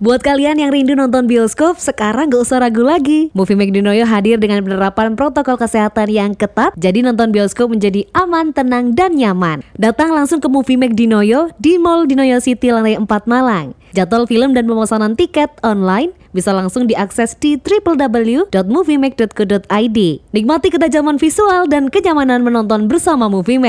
Buat kalian yang rindu nonton bioskop, sekarang gak usah ragu lagi. Movie Make Dinoyo hadir dengan penerapan protokol kesehatan yang ketat, jadi nonton bioskop menjadi aman, tenang, dan nyaman. Datang langsung ke Movie Make Dinoyo di Mall Dinoyo City lantai 4 Malang. Jadwal film dan pemesanan tiket online bisa langsung diakses di www.moviemake.co.id. Nikmati ketajaman visual dan kenyamanan menonton bersama Movie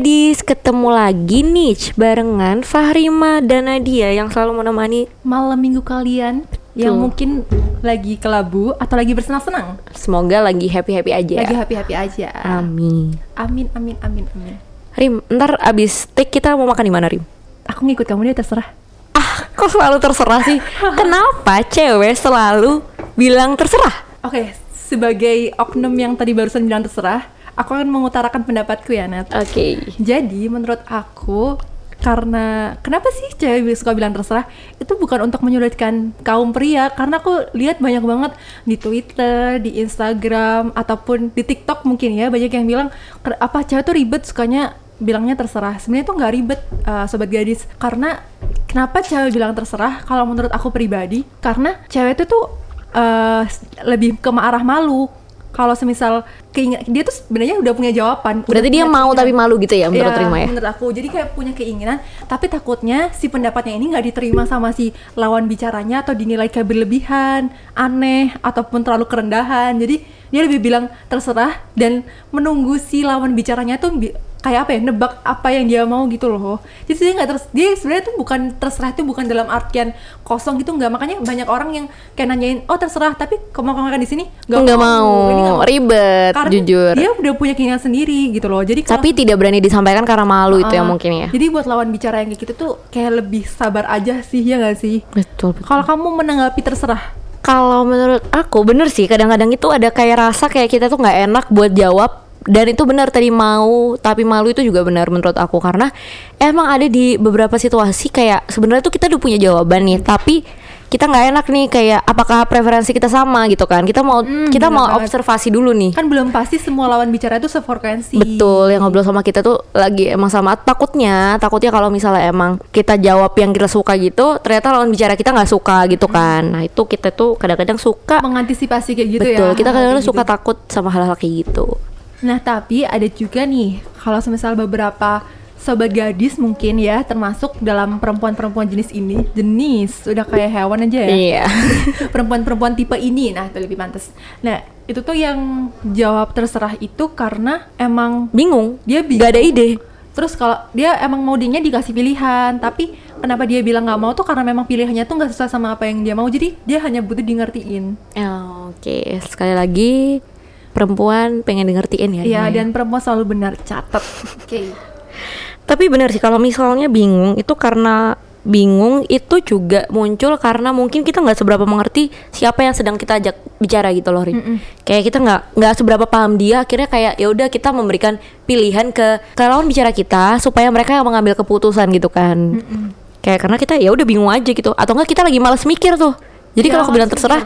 Gadis, ketemu lagi nih barengan Fahrima dan Nadia yang selalu menemani malam minggu kalian yang mungkin lagi kelabu atau lagi bersenang-senang. Semoga lagi happy-happy aja Lagi happy-happy aja. Amin Amin amin amin amin. Rim, ntar abis take kita mau makan di mana Rim? Aku ngikut kamu deh terserah. Ah, kok selalu terserah sih? Kenapa cewek selalu bilang terserah? Oke, sebagai oknum yang tadi barusan bilang terserah, aku akan mengutarakan pendapatku ya, Nat. Oke. Jadi menurut aku karena kenapa sih cewek suka bilang terserah? Itu bukan untuk menyulitkan kaum pria karena aku lihat banyak banget di Twitter, di Instagram ataupun di TikTok mungkin ya banyak yang bilang "Ker- apa cewek tuh ribet sukanya bilangnya terserah. Sebenarnya tuh nggak ribet uh, sobat gadis. Karena kenapa cewek bilang terserah? Kalau menurut aku pribadi karena cewek itu tuh uh, lebih ke arah malu kalau semisal keinginan dia tuh sebenarnya udah punya jawaban Berarti dia mau keinginan. tapi malu gitu ya menurut Iya, Rima ya? menurut aku jadi kayak punya keinginan tapi takutnya si pendapatnya ini nggak diterima sama si lawan bicaranya atau dinilai kayak berlebihan aneh ataupun terlalu kerendahan jadi dia lebih bilang terserah dan menunggu si lawan bicaranya tuh bi- kayak apa ya nebak apa yang dia mau gitu loh jadi dia nggak terus dia sebenarnya tuh bukan terserah itu bukan dalam artian kosong gitu nggak makanya banyak orang yang kayak nanyain oh terserah tapi mau makan di sini Nggak mau, Ini nggak mau. ribet, Karena jujur. dia udah punya keinginan sendiri gitu loh jadi kalau- Tapi tidak berani disampaikan karena malu itu ya Ah, mungkin ya Jadi buat lawan bicara yang kayak gitu tuh kayak lebih sabar aja sih ya gak sih? Betul, betul. Kalau kamu menanggapi terserah. Kalau menurut aku bener sih kadang-kadang itu ada kayak rasa kayak kita tuh nggak enak buat jawab dan itu benar tadi mau tapi malu itu juga benar menurut aku karena emang ada di beberapa situasi kayak sebenarnya tuh kita udah punya jawaban nih tapi kita nggak enak nih kayak apakah preferensi kita sama gitu kan kita mau kita bener mau banget. observasi dulu nih Kan belum pasti semua lawan bicara itu sefrekuensi. Betul, yang ngobrol sama kita tuh lagi emang sama takutnya, takutnya kalau misalnya emang kita jawab yang kita suka gitu, ternyata lawan bicara kita nggak suka gitu kan. Nah itu kita tuh kadang-kadang suka, Mengantisipasi kayak gitu ya. betul, kita kadang-kadang suka gitu. takut sama hal-hal kayak gitu. Nah tapi ada juga nih kalau semisal beberapa sobat gadis mungkin ya termasuk dalam perempuan-perempuan jenis ini jenis udah kayak hewan aja ya Iya. perempuan-perempuan tipe ini nah itu lebih pantas nah itu tuh yang jawab terserah itu karena emang Bingung, dia bingung. nggak ada ide. Terus kalau dia emang mau dianya dikasih pilihan, tapi kenapa dia bilang nggak mau tuh karena memang pilihannya tuh nggak sesuai sama apa yang dia mau. Jadi dia hanya butuh di ngertiin. Ya, Oke, sekali lagi perempuan pengen ngertiin ya. Iya, Dina ya. dan perempuan selalu benar. Catat. Oke. Tapi benar sih kalau misalnya bingung itu karena bingung itu juga muncul karena mungkin kita nggak seberapa mengerti siapa yang sedang kita ajak bicara gitu loh Rin. Kayak kita nggak nggak seberapa paham dia akhirnya kayak ya udah kita memberikan pilihan ke ke lawan bicara kita supaya mereka yang mengambil keputusan gitu kan. Kayak karena kita ya udah bingung aja gitu atau enggak kita lagi malas mikir tuh. Jadi Ya, kalau aku bilang terserah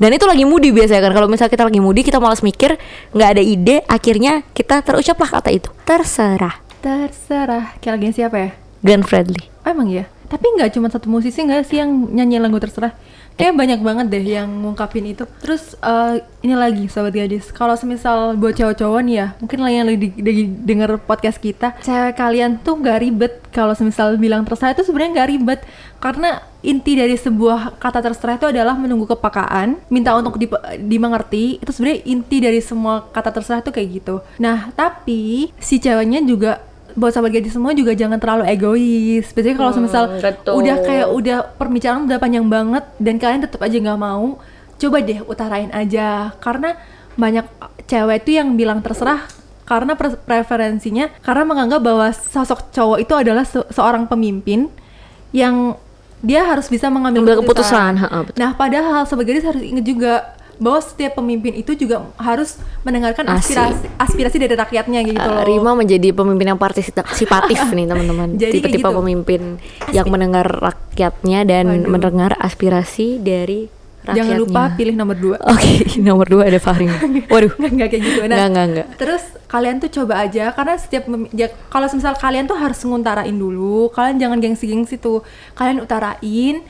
dan itu lagi moody biasanya kan kalau misalnya kita lagi moody kita malas mikir nggak ada ide akhirnya kita terucaplah kata itu terserah Terserah. Kayak lagi siapa ya? Glenn Fredly Oh, emang ya? Tapi nggak cuma satu musisi nggak sih yang nyanyi lagu terserah? Kayak banyak banget deh yang ngungkapin itu. Terus eh, ini lagi sobat gadis, kalau semisal buat cowok-cowok nih ya, mungkin yang lagi, denger podcast kita, cewek kalian tuh nggak ribet kalau semisal bilang terserah itu sebenarnya nggak ribet karena inti dari sebuah kata terserah itu adalah menunggu kepakaan, minta untuk dip- dimengerti. Itu sebenarnya inti dari semua kata terserah tuh kayak gitu. Nah, tapi si ceweknya juga buat sahabat gadis semua juga jangan terlalu egois. Biasanya kalau semisal betul. udah kayak udah pembicaraan udah panjang banget dan kalian tetap aja nggak mau, coba deh utarain aja. Karena banyak cewek tuh yang bilang terserah karena pre- preferensinya karena menganggap bahwa sosok cowok itu adalah se- seorang pemimpin yang dia harus bisa mengambil Ambil keputusan, betul. Nah, padahal sobat gadis harus ingat juga bahwa setiap pemimpin itu juga harus mendengarkan Asik. aspirasi aspirasi dari rakyatnya gitu Uh, loh. Rima menjadi pemimpin yang partisipatif nih teman-teman. Tipe-tipe gitu. pemimpin yang mendengar rakyatnya dan Waduh. mendengar aspirasi dari rakyatnya. Jangan lupa pilih nomor dua. Oke, nomor dua ada Fahri. Waduh. nggak nggak kayak gitu. Nggak, nggak, nggak. Terus kalian tuh coba aja karena setiap ya, kalau misal kalian tuh harus nguntarain dulu. Kalian jangan gengsi-gengsi tuh. Kalian utarain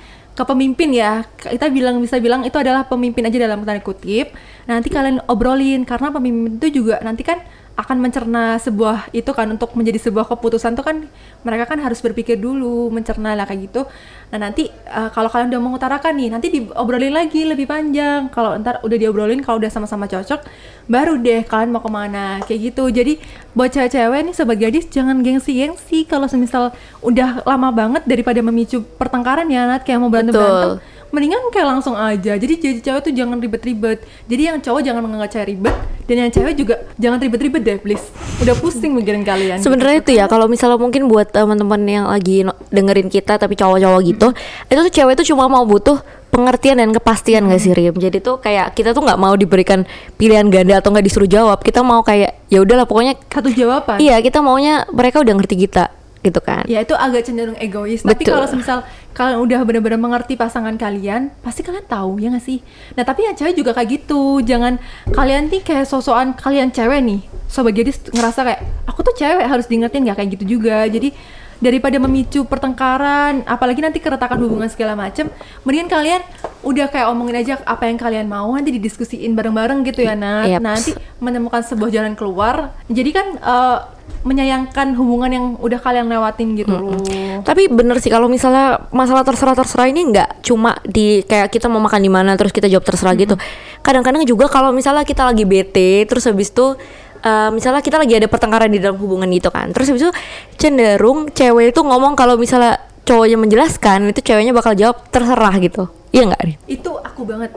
ke pemimpin ya. Kita bilang bisa bilang itu adalah pemimpin aja dalam tanda kutip. Nanti kalian obrolin karena pemimpin itu juga nanti kan akan mencerna sebuah itu kan untuk menjadi sebuah keputusan tuh kan mereka kan harus berpikir dulu mencerna lah kayak gitu. Nah nanti eh, kalau kalian udah mengutarakan nih nanti diobrolin lagi lebih panjang. Kalau ntar udah diobrolin kalau udah sama-sama cocok baru deh kalian mau ke mana kayak gitu. Jadi buat cewek-cewek nih sebagai gadis jangan gengsi-gengsi. Kalau semisal udah lama banget daripada memicu pertengkaran ya Nat kayak mau berantem-berantem mendingan kayak langsung aja. Jadi jadi cewek tuh jangan ribet-ribet. Jadi yang cowok jangan menganggap cewek ribet dan yang cewek juga jangan ribet-ribet deh please. Udah pusing mikirin kalian. Sebenarnya itu ya kalau misalnya mungkin buat teman-teman yang lagi no- dengerin kita tapi cowok-cowok gitu, itu tuh cewek tuh cuma mau butuh pengertian dan kepastian gak sih Rim? Jadi tuh kayak kita tuh nggak mau diberikan pilihan ganda atau nggak disuruh jawab. Kita mau kayak ya udahlah pokoknya satu jawaban. Iya kita maunya mereka udah ngerti kita gitu kan. ya itu agak cenderung egois. Tapi Betul. kalau semisal kalian udah benar-benar mengerti pasangan kalian pasti kalian tahu ya nggak sih? Nah tapi yang cewek juga kayak gitu. Jangan kalian nih kayak sosokan kalian cewek nih. Sobat gadis ngerasa kayak aku tuh cewek harus diingetin. Nggak kayak gitu juga. Jadi daripada memicu pertengkaran apalagi nanti keretakan hubungan segala macem mendingan kalian udah kayak omongin aja apa yang kalian mau nanti didiskusiin bareng-bareng gitu ya Nat. Yeps. nanti menemukan sebuah jalan keluar. Jadi kan eh, menyayangkan hubungan yang udah kalian lewatin gitu loh Tapi bener sih kalau misalnya masalah terserah terserah ini nggak cuma di kayak kita mau makan di mana terus kita jawab terserah gitu. Kadang-kadang juga kalau misalnya kita lagi bete terus habis itu eh, misalnya kita lagi ada pertengkaran di dalam hubungan gitu kan. Terus habis itu cenderung cewek itu ngomong kalau misalnya cowoknya menjelaskan itu ceweknya bakal jawab terserah gitu. Iya nggak Rin? itu aku banget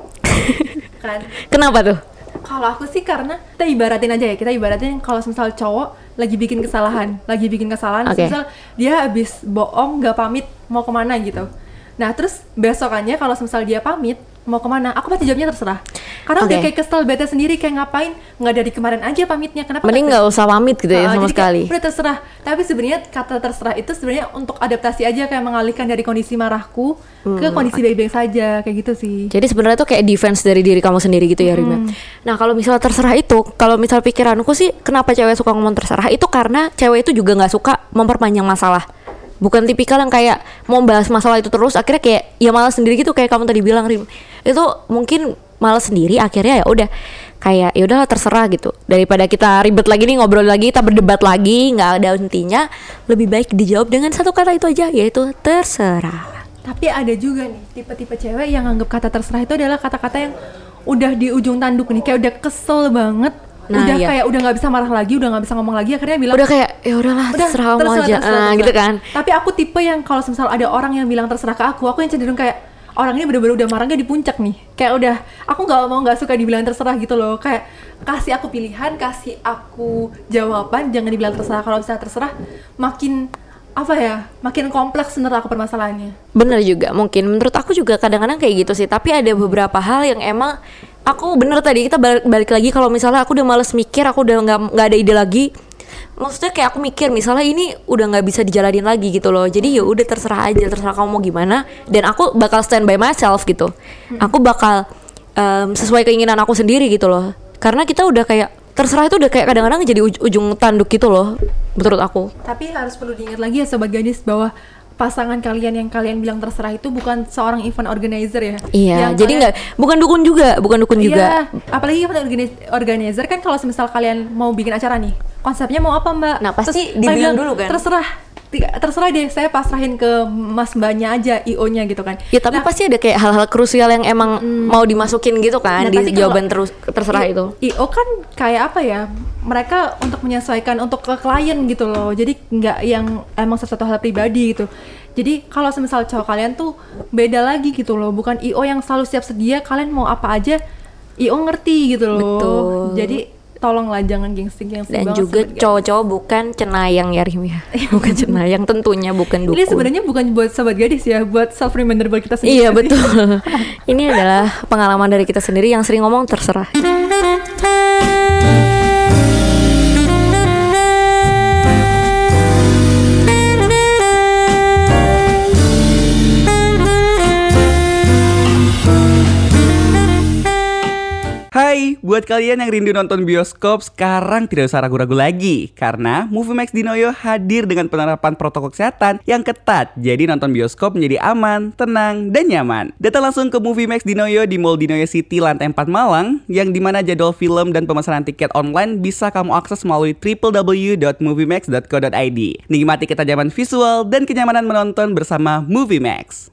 kan Kenapa tuh? Kalau aku sih karena kita ibaratin aja ya kita ibaratin kalau misal cowok lagi bikin kesalahan lagi bikin kesalahan Oke. misal dia habis bohong nggak pamit mau ke mana gitu nah terus besokannya kalau misal dia pamit mau ke mana aku pasti jawabnya terserah karena udah Oke. kayak kesel bete sendiri kayak ngapain nggak dari kemarin aja pamitnya kenapa Mending nggak usah pamit gitu ya Ah, sama jadi kayak, sekali. udah terserah tapi sebenarnya kata terserah itu sebenarnya untuk adaptasi aja kayak mengalihkan dari kondisi marahku ke Hmm. kondisi baik-baik saja kayak gitu sih Jadi sebenarnya tuh kayak defense dari diri kamu sendiri gitu ya Rima. Nah kalau misalnya terserah itu, kalau misal pikiranku sih kenapa cewek suka ngomong terserah itu karena cewek itu juga nggak suka memperpanjang masalah. Bukan tipikal yang kayak mau bahas masalah itu terus akhirnya kayak ya malas sendiri gitu kayak kamu tadi bilang Rim. Itu mungkin malas sendiri akhirnya ya udah kayak ya udah terserah gitu. Daripada kita ribet lagi nih ngobrol lagi, kita berdebat lagi, nggak ada intinya, lebih baik dijawab dengan satu kata itu aja yaitu terserah. Tapi ada juga nih tipe-tipe cewek yang anggap kata terserah itu adalah kata-kata yang udah di ujung tanduk nih kayak udah kesel banget. Nah, udah iya. kayak udah nggak bisa marah lagi, udah nggak bisa ngomong lagi akhirnya bilang Udah kayak ya udahlah udah terserah kamu aja. terserah, Ah, terserah. gitu kan. Tapi aku tipe yang kalau misal ada orang yang bilang terserah ke aku, aku yang cenderung kayak orang ini bener-bener udah marahnya di puncak nih. Kayak udah aku nggak mau nggak suka dibilang terserah gitu loh. Kayak kasih aku pilihan, kasih aku jawaban, jangan dibilang terserah. Kalau bisa terserah makin apa ya makin kompleks menurut aku permasalahannya Bener juga mungkin menurut aku juga kadang-kadang kayak gitu sih tapi ada beberapa hal yang emang aku bener tadi kita balik, balik lagi kalau misalnya aku udah males mikir aku udah nggak nggak ada ide lagi. Maksudnya kayak aku mikir misalnya ini udah nggak bisa dijalanin lagi gitu loh. Jadi ya udah terserah aja terserah kamu mau gimana. Dan aku bakal stand by myself gitu. Aku bakal em, sesuai keinginan aku sendiri gitu loh. Karena kita udah kayak terserah itu udah kayak kadang-kadang jadi uj- ujung tanduk gitu loh menurut aku. Tapi harus perlu diingat lagi ya sobat gadis bahwa pasangan kalian yang kalian bilang terserah itu bukan seorang event organizer ya iya Yang jadi kalian- nggak bukan dukun juga bukan dukun juga Iya, apalagi event organi- organizer kan kalau semisal kalian mau bikin acara nih, konsepnya mau apa mbak? Nah, pasti Terus dibilang bilang, dulu kan? Terserah, terserah deh, saya pasrahin ke mas mbaknya aja, io-nya gitu kan. Ya tapi Nah, pasti ada kayak hal-hal krusial yang emang mau dimasukin gitu kan Nah, di jawaban terus terserah I- itu. IO kan kayak apa ya? Mereka untuk menyesuaikan untuk ke klien gitu loh. Jadi nggak yang emang sesuatu hal pribadi gitu. Jadi kalau semisal cowok kalian tuh beda lagi gitu loh. Bukan IO yang selalu siap sedia. Kalian mau apa aja, IO ngerti gitu loh. Betul. Jadi tolonglah jangan gengsi-gengsi Dan banget juga cowok-cowok bukan cenayang ya Rim ya. bukan cenayang tentunya bukan dukun. Ini sebenarnya bukan buat sobat gadis ya, buat self reminder buat kita sendiri. Iya betul. Ini adalah pengalaman dari kita sendiri yang sering ngomong terserah. Buat kalian yang rindu nonton bioskop, sekarang tidak usah ragu-ragu lagi Karena Movie Max Dinoyo hadir dengan penerapan protokol kesehatan yang ketat. Jadi nonton bioskop menjadi aman, tenang, dan nyaman. Datang langsung ke Movie Max Dinoyo di Mall Dinoyo City lantai 4 Malang Yang di mana jadwal film dan pemesanan tiket online bisa kamu akses melalui www.moviemax.co.id Nikmati ketajaman visual dan kenyamanan menonton bersama Movie Max